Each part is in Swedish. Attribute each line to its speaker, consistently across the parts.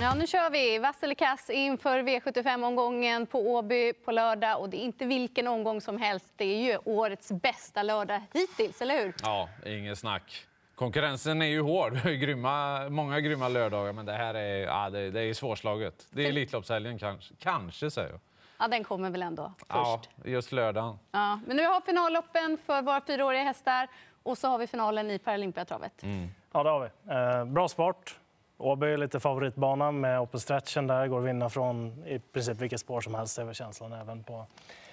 Speaker 1: Ja, nu kör vi. Vass eller kass inför V75-omgången på Åby på lördag. Och det är inte vilken omgång som helst. Det är ju årets bästa lördag hittills, eller hur?
Speaker 2: Ja, inget snack. Konkurrensen är ju hård. Grymma, många grymma lördagar, men det här är, ja, det, det är svårslaget. Det är Elitloppshelgen kanske, kanske säger jag.
Speaker 1: Ja, den kommer väl ändå först.
Speaker 2: Ja, just lördagen.
Speaker 1: Ja, men nu har vi finalloppen för våra fyraåriga hästar och så har vi finalen i Paralympiatravet.
Speaker 3: Mm. Ja, det har vi. Eh, bra sport. Åby är lite favoritbana med open stretchen där. Går att vinna från i princip vilket spår som helst, är känslan även på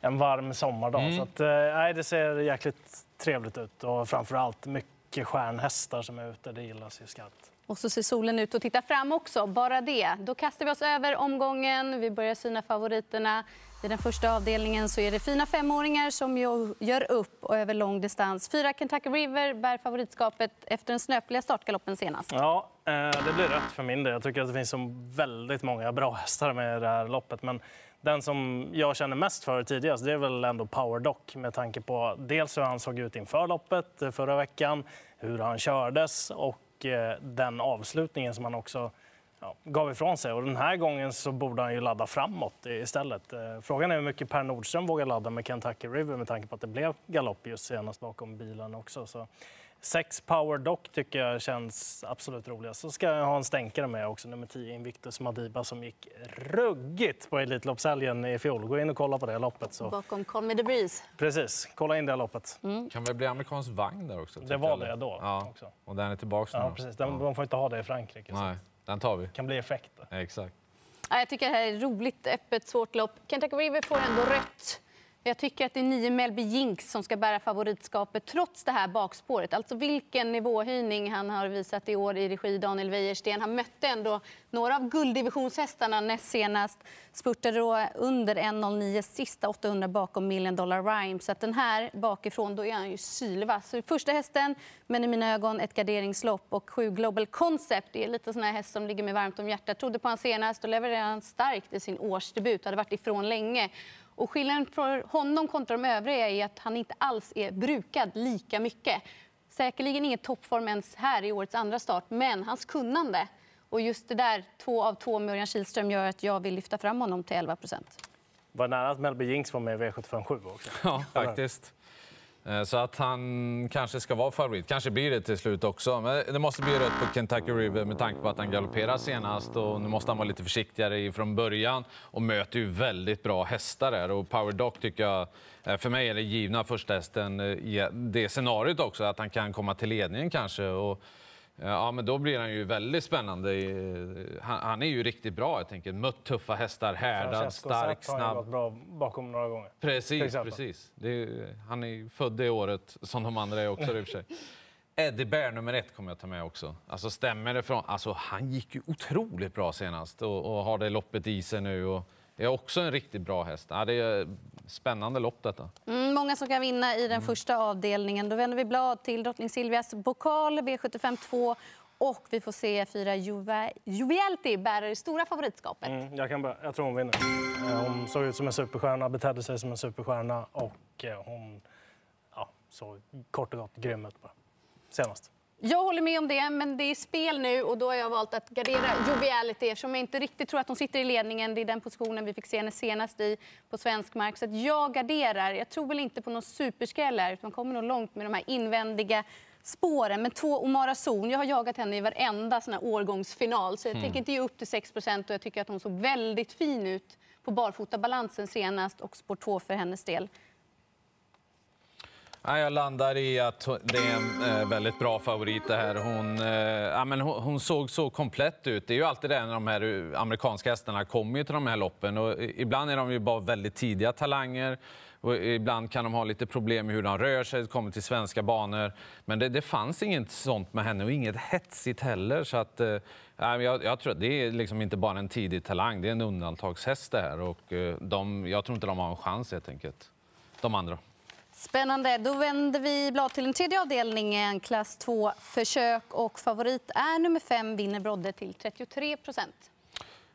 Speaker 3: en varm sommardag. Mm. Så att, eh, det ser jäkligt trevligt ut och framför allt mycket stjärnhästar som är ute. Det gillas ju skarpt.
Speaker 1: Och så ser solen ut att titta fram också. Bara det. Då kastar vi oss över omgången. Vi börjar syna favoriterna. I den första avdelningen så är det fina femåringar som gör upp och över lång distans. Fyra Kentucky River bär favoritskapet efter den snöpliga startgaloppen senast.
Speaker 3: Ja, eh, det blir rätt för min del. Jag tycker att det finns så väldigt många bra hästar med det här loppet. Men den som jag känner mest för tidigast det är väl ändå Power Doc med tanke på dels hur han såg ut inför loppet eh, förra veckan, hur han kördes och och eh, den avslutningen som han också ja, gav ifrån sig. Och den här gången så borde han ju ladda framåt istället. Eh, frågan är hur mycket Per Nordström vågar ladda med Kentucky River med tanke på att det blev galopp just senast bakom bilen också. Så Sex Power Doc tycker jag känns absolut roligast. Så ska jag ha en stänkare med också, nummer 10 Invictus Madiba som gick ruggigt på Elitloppshelgen i fjol. Gå in och kolla på det loppet. Så.
Speaker 1: Bakom Call Me The Breeze.
Speaker 3: Precis, kolla in det loppet.
Speaker 2: Mm. Kan väl bli amerikansk vagn där också?
Speaker 3: Det var det då.
Speaker 2: Ja. Också. Och den är tillbaka
Speaker 3: nu? Ja, precis. Den, ja. De får inte ha det i Frankrike.
Speaker 2: Nej. Den tar vi.
Speaker 3: Det kan bli effekter.
Speaker 2: Exakt.
Speaker 1: jag tycker det här är roligt, öppet, svårt lopp. Kentucky River får ändå rött. Jag tycker att det är nio Melby Jinx som ska bära favoritskapet trots det här bakspåret. Alltså vilken nivåhöjning han har visat i år i regi Daniel Wäjersten. Han mötte ändå några av gulddivisionshästarna näst senast. Spurtade då under 1.09 sista 800 bakom Million Dollar Rhyme. Så att den här bakifrån, då är han ju sylvass. Första hästen, men i mina ögon ett garderingslopp. Och sju Global Concept, det är lite sån här häst som ligger mig varmt om hjärtat. Trodde på han senast och levererade han starkt i sin årsdebut. Hade varit ifrån länge. Och skillnaden för honom kontra de övriga är att han inte alls är brukad lika mycket. Säkerligen ingen toppform ens här i årets andra start, men hans kunnande och just det där, två av två med Örjan Kihlström, gör att jag vill lyfta fram honom till 11 procent.
Speaker 3: Var nära att Melby Jinx var med i V757 också.
Speaker 2: Ja, faktiskt. Eh, så att han kanske ska vara favorit. Kanske blir det till slut också. Men det måste bli rött på Kentucky River med tanke på att han galopperar senast. Och nu måste han vara lite försiktigare från början och möter ju väldigt bra hästar där. Och Power Doc tycker jag, eh, för mig är det givna första hästen eh, i det scenariot också, att han kan komma till ledningen kanske. Och Ja, men då blir han ju väldigt spännande. Han, han är ju riktigt bra. Jag tänker. Mött tuffa hästar, härdad, stark, snabb.
Speaker 3: Har gått bra bakom några gånger.
Speaker 2: Precis, precis. Är, han är född det året, som de andra är också i och för sig. Eddie Bear nummer ett kommer jag ta med också. Alltså stämmer det från... Alltså han gick ju otroligt bra senast och, och har det loppet i sig nu. Och är också en riktigt bra häst. Ja, det är spännande lopp detta.
Speaker 1: Mm, många som kan vinna i den mm. första avdelningen. Då vänder vi blad till drottning Silvias pokal V75 2 och vi får se fyra Juvialti bära det stora favoritskapet. Mm,
Speaker 3: jag, kan börja. jag tror hon vinner. Eh, hon såg ut som en superstjärna, betedde sig som en superstjärna och eh, hon ja, såg kort och gott grym ut bara. senast.
Speaker 1: Jag håller med om det, men det är spel nu och då har jag valt att gardera Joviality eftersom jag inte riktigt tror att hon sitter i ledningen. Det är den positionen vi fick se henne senast i på svensk mark. Så jag garderar. Jag tror väl inte på någon superskräll här, utan kommer nog långt med de här invändiga spåren. Men två Omara Zon, jag har jagat henne i varenda sån här årgångsfinal så jag mm. tänker inte ge upp till 6 och jag tycker att hon såg väldigt fin ut på barfotabalansen senast och spår 2 för hennes del.
Speaker 2: Jag landar i att det är en eh, väldigt bra favorit. Det här. Hon, eh, ja, men hon såg så komplett ut. Det är ju alltid det när de här eh, amerikanska hästarna kommer till de här loppen. Och ibland är de ju bara väldigt tidiga talanger. Och ibland kan de ha lite problem med hur de rör sig, kommer till svenska banor. Men det, det fanns inget sånt med henne och inget hetsigt heller. Så att, eh, jag, jag, tror att det är liksom inte bara en tidig talang, det är en undantagshäst det här. Och de, jag tror inte de har en chans helt enkelt, de andra.
Speaker 1: Spännande. Då vänder vi blad till den tredje avdelningen, klass 2 försök. Och favorit är nummer 5, vinner Brodde till 33 procent.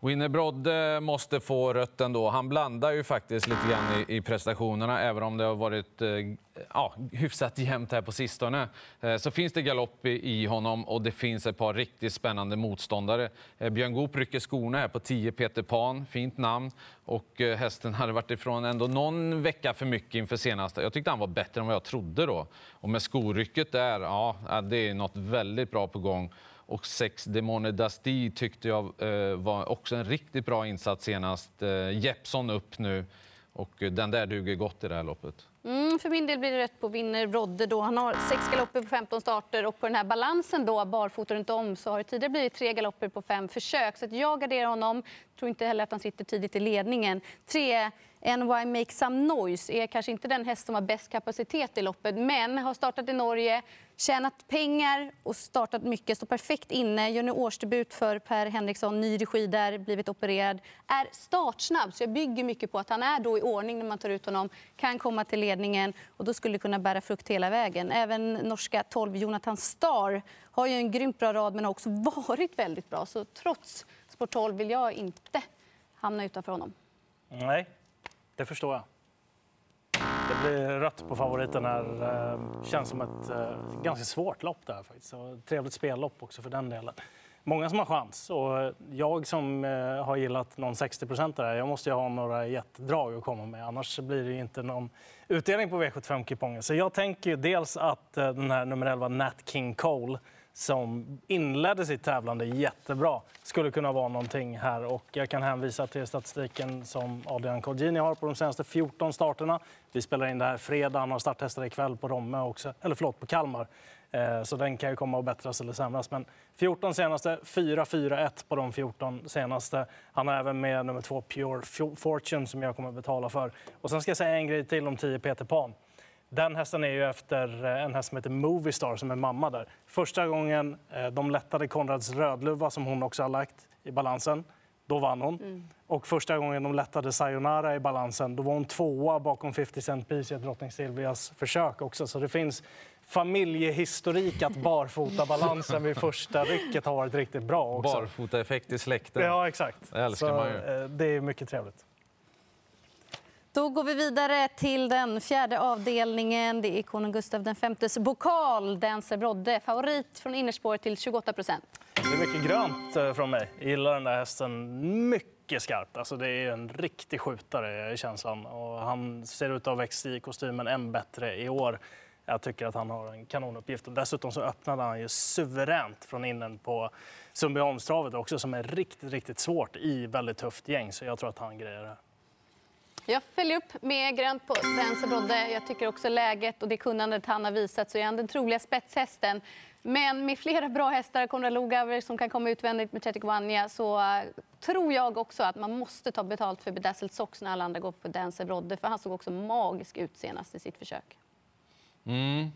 Speaker 2: Winner Brodde måste få rött ändå. Han blandar ju faktiskt lite grann i, i prestationerna, även om det har varit eh, ja, hyfsat jämnt här på sistone. Eh, så finns det galopp i, i, honom och det finns ett par riktigt spännande motståndare. Eh, Björn Goop rycker skorna här på 10 Peter Pan, fint namn. Och eh, hästen hade varit ifrån ändå någon vecka för mycket inför senaste. Jag tyckte han var bättre än vad jag trodde då. Och med skorycket där, ja, det är något väldigt bra på gång. Och sex Demone Dasti tyckte jag eh, var också en riktigt bra insats senast. Eh, Jeppson upp nu och eh, den där duger gott i det här loppet.
Speaker 1: Mm, för min del blir det rätt på vinner Rodde. Då. Han har sex galopper på 15 starter och på den här balansen då, barfota runt om så har det tidigare blivit tre galopper på fem försök. Så jag garderar honom. Tror inte heller att han sitter tidigt i ledningen. Tre NY Make Some Noise är kanske inte den häst som har bäst kapacitet i loppet men har startat i Norge, tjänat pengar och startat mycket. Står perfekt inne. Gör nu årsdebut för Per Henriksson. Ny regi där, blivit opererad. Är startsnabb, så jag bygger mycket på att han är då i ordning när man tar ut honom. Kan komma till ledningen och då skulle det kunna bära frukt hela vägen. Även norska 12 Jonathan Starr har ju en grymt bra rad men har också varit väldigt bra. Så trots sport 12 vill jag inte hamna utanför honom.
Speaker 3: Nej, det förstår jag. Det blir rött på favoriten här. Eh, känns som ett eh, ganska svårt lopp där faktiskt. Och trevligt spellopp också för den delen. Många som har chans och jag som eh, har gillat någon 60 procent där, jag måste ju ha några jättedrag att komma med. Annars blir det inte någon utdelning på V75-kupongen. Så jag tänker ju dels att den här nummer 11 Nat King Cole som inledde sitt tävlande jättebra skulle kunna vara någonting här. Och jag kan hänvisa till statistiken som Adrian Colgjini har på de senaste 14 starterna. Vi spelar in det här fredag, han har starthästar ikväll på Romme också, eller förlåt, på Kalmar. Eh, så den kan ju komma att bättras eller sämras. Men 14 senaste, 4-4-1 på de 14 senaste. Han har även med nummer två Pure Fortune som jag kommer att betala för. Och sen ska jag säga en grej till om 10 Peter Pan. Den hästen är ju efter eh, en häst som heter Moviestar som är mamma där. Första gången eh, de lättade Konrads Rödluva som hon också har lagt i balansen, då vann hon. Mm. Och första gången de lättade Sayonara i balansen, då var hon tvåa bakom 50 Cent Piece i drottning Silvias försök också. Så det finns familjehistorik att barfota balansen vid första rycket har varit riktigt bra också.
Speaker 2: Barfota-effekt i släkten.
Speaker 3: Ja, exakt.
Speaker 2: Det älskar
Speaker 3: Så,
Speaker 2: man ju.
Speaker 3: Eh, det är mycket trevligt.
Speaker 1: Då går vi vidare till den fjärde avdelningen. Det är konung Gustav Vs pokal. Dancer Brodde, favorit från innerspår till 28 procent.
Speaker 3: Det är mycket grönt eh, från mig. Jag gillar den där hästen mycket skarpt. Alltså det är en riktig skjutare eh, i känslan. Och han ser ut att ha växt i kostymen än bättre i år. Jag tycker att han har en kanonuppgift. Och dessutom så öppnade han ju suveränt från innen på Sundbyholmstravet också som är riktigt, riktigt svårt i väldigt tufft gäng. Så jag tror att han grejer det här.
Speaker 1: Jag följer upp med grönt på Spencer Brodde. Jag tycker också läget och det kunnandet han har visat så är han den troliga spetshästen. Men med flera bra hästar, Konrad Lugauer som kan komma utvändigt med Tretikvania så eh, tror jag också att man måste ta betalt för Bedazzled Sox när alla andra går på Dancer Brodde. För han såg också magisk ut senast i sitt försök.
Speaker 2: Mm.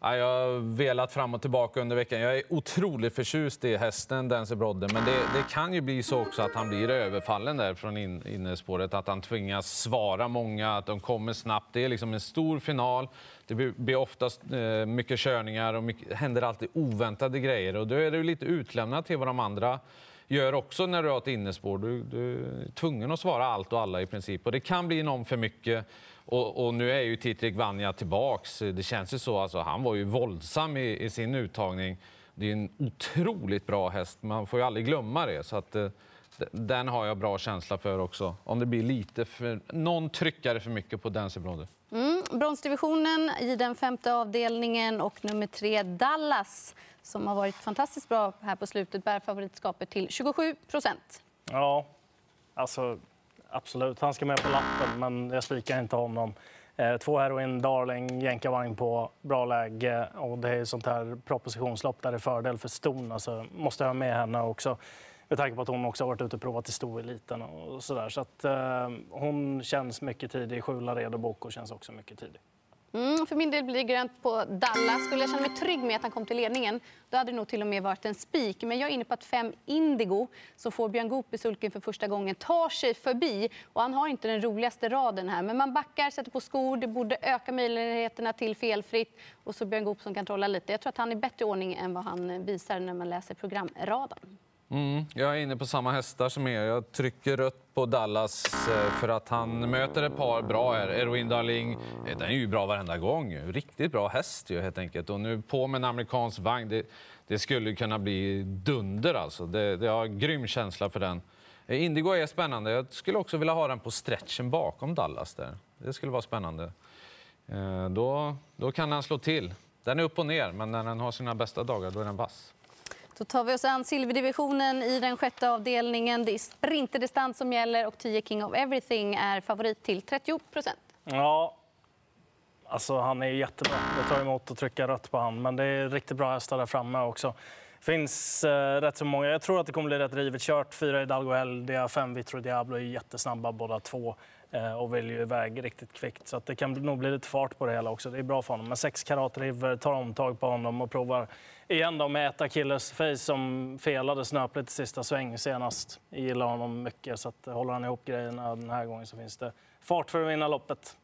Speaker 2: Ja, jag har velat fram och tillbaka under veckan. Jag är otroligt förtjust i hästen Dancer Brodde, men det, det, kan ju bli så också att han blir överfallen där från in, innerspåret. Att han tvingas svara många, att de kommer snabbt. Det är liksom en stor final. Det blir, blir oftast eh, mycket körningar och mycket, händer alltid oväntade grejer. Och då är du lite utlämnad till vad de andra gör också när du har ett innerspår. Du, du är tvungen att svara allt och alla i princip. Och det kan bli någon för mycket. Och, och, nu är ju Titrik Vanja tillbaks. Det känns ju så. Alltså, han var ju våldsam i, i, sin uttagning. Det är en otroligt bra häst. Man får ju aldrig glömma det. Så att, eh, den har jag bra känsla för också. Om det blir lite för, någon tryckare för mycket på Dancy Brother.
Speaker 1: Mm, bronsdivisionen i den femte avdelningen och nummer tre Dallas som har varit fantastiskt bra här på slutet bär favoritskapet till 27 procent.
Speaker 3: Ja, alltså absolut. Han ska med på lappen, men jag spikar inte honom. Eh, två Heroin Darling, jänkarvagn på bra läge. Och det är sånt här propositionslopp där det är fördel för ston. Alltså, måste jag ha med henne också. Med tanke på att hon också har varit ute och provat i stoeliten och sådär. Så att eh, hon känns mycket tidig. Sju Laredo Boko känns också mycket tidig.
Speaker 1: Mm, för min del blir det grönt på Dallas. Skulle jag känna mig trygg med att han kom till ledningen då hade det nog till och med varit en spik. Men jag är inne på att fem Indigo, som får Björn Goop i sulken för första gången, tar sig förbi. Och han har inte den roligaste raden här. Men man backar, sätter på skor. Det borde öka möjligheterna till felfritt. Och så Björn Goop som kan trolla lite. Jag tror att han är bättre ordning än vad han eh, visar när man läser programraden.
Speaker 2: Mm, jag är inne på samma hästar som er. Jag trycker rött på Dallas eh, för att han möter ett par bra här. Erwin Darling, eh, den är ju bra varenda gång. Riktigt bra häst ju helt enkelt. Och nu på med en amerikansk vagn. Det, det skulle kunna bli dunder alltså. Det, det har grym känsla för den. Eh, Indigo är spännande. Jag skulle också vilja ha den på stretchen bakom Dallas där. Det skulle vara spännande. Då, då kan han slå till. Den är upp och ner, men när den har sina bästa dagar då är den vass.
Speaker 1: Då tar vi oss an silverdivisionen i den sjätte avdelningen. Det är sprinterdistans som gäller och 10 King of Everything är favorit till 30 procent.
Speaker 3: Ja, alltså han är jättebra. Det tar emot att trycka rött på han, men det är riktigt bra hästar där framme också. Det finns eh, rätt så många. Jag tror att det kommer bli rätt rivet kört. Fyra Hidalgo Eldia, fem Vitro Diablo är jättesnabba båda två eh, och väljer iväg riktigt kvickt. Så det kan nog bli lite fart på det hela också. Det är bra för honom. Men sex karat River tar omtag på honom och provar igen då med ett Achilles face som felade snöpligt i sista sväng senast. Jag gillar honom mycket så att håller han ihop grejerna den här gången så finns det fart för att vinna loppet.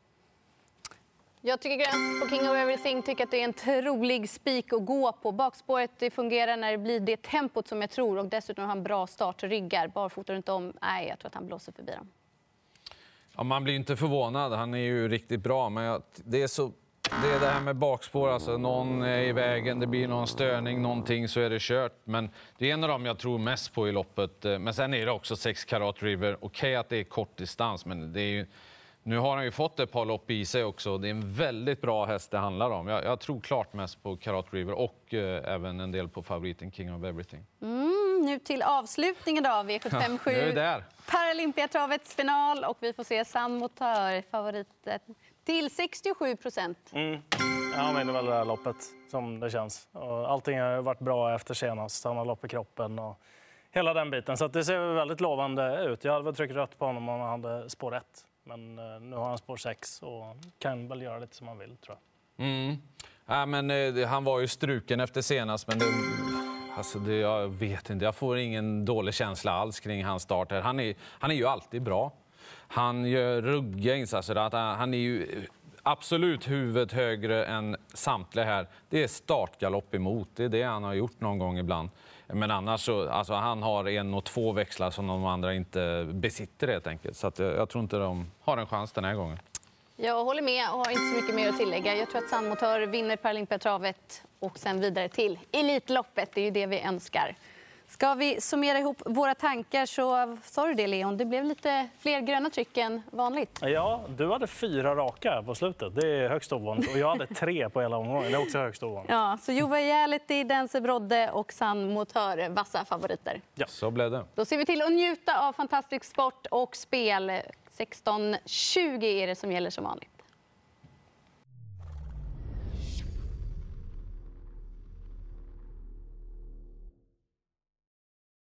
Speaker 1: Jag tycker grönt på King of Everything. tycker att det är en trolig spik att gå på. Bakspåret det fungerar när det blir det tempot som jag tror och dessutom har han bra startryggar. Barfota runt om. Nej, jag tror att han blåser förbi dem.
Speaker 2: Ja, man blir inte förvånad. Han är ju riktigt bra, men jag, det är så det är det här med bakspår, alltså någon är i vägen, det blir någon störning, någonting så är det kört. Men det är en av dem jag tror mest på i loppet. Eh, men sen är det också 6 Karat River. Okej okay att det är kort distans, men det är ju, nu har han ju fått ett par lopp i sig också. Det är en väldigt bra häst det handlar om. Jag, jag tror klart mest på Karat River och eh, även en del på favoriten King of Everything.
Speaker 1: Mm, nu till avslutningen då, V757. Paralympiatravets final och vi får se San Motör, favoriten till 67 procent. Mm.
Speaker 3: Han vinner väl det här loppet, som det känns. Och allting har varit bra efter senast. Han har lopp i kroppen och hela den biten. Så det ser väldigt lovande ut. Jag hade väl tryckt rött på honom om han hade spår 1. Men eh, nu har han spår 6 och kan väl göra lite som han vill, tror jag.
Speaker 2: Mm. Ja, men, eh, han var ju struken efter senast, men det, alltså det, jag vet inte. Jag får ingen dålig känsla alls kring hans start. Här. Han, är, han är ju alltid bra. Han gör ruggiga insatser. Han är ju absolut huvudet högre än samtliga här. Det är startgalopp emot. Det är det han har gjort någon gång ibland. Men annars så, alltså han har en och två växlar som de andra inte besitter helt enkelt. Så jag, jag tror inte de har en chans den här gången.
Speaker 1: Jag håller med och har inte så mycket mer att tillägga. Jag tror att Sandmotör vinner Paralympiatravet och sen vidare till Elitloppet. Det är ju det vi önskar. Ska vi summera ihop våra tankar så sa du det Leon, det blev lite fler gröna tryck än vanligt.
Speaker 3: Ja, du hade fyra raka på slutet. Det är högst ovanligt. Och jag hade tre på hela omgången. Det är också högst ovanligt.
Speaker 1: Ja, så Juva Jality, Dense Brodde och San Motör, vassa favoriter.
Speaker 2: Ja. Så blev det.
Speaker 1: Då ser vi till att njuta av fantastisk sport och spel. 16.20 är det som gäller som vanligt.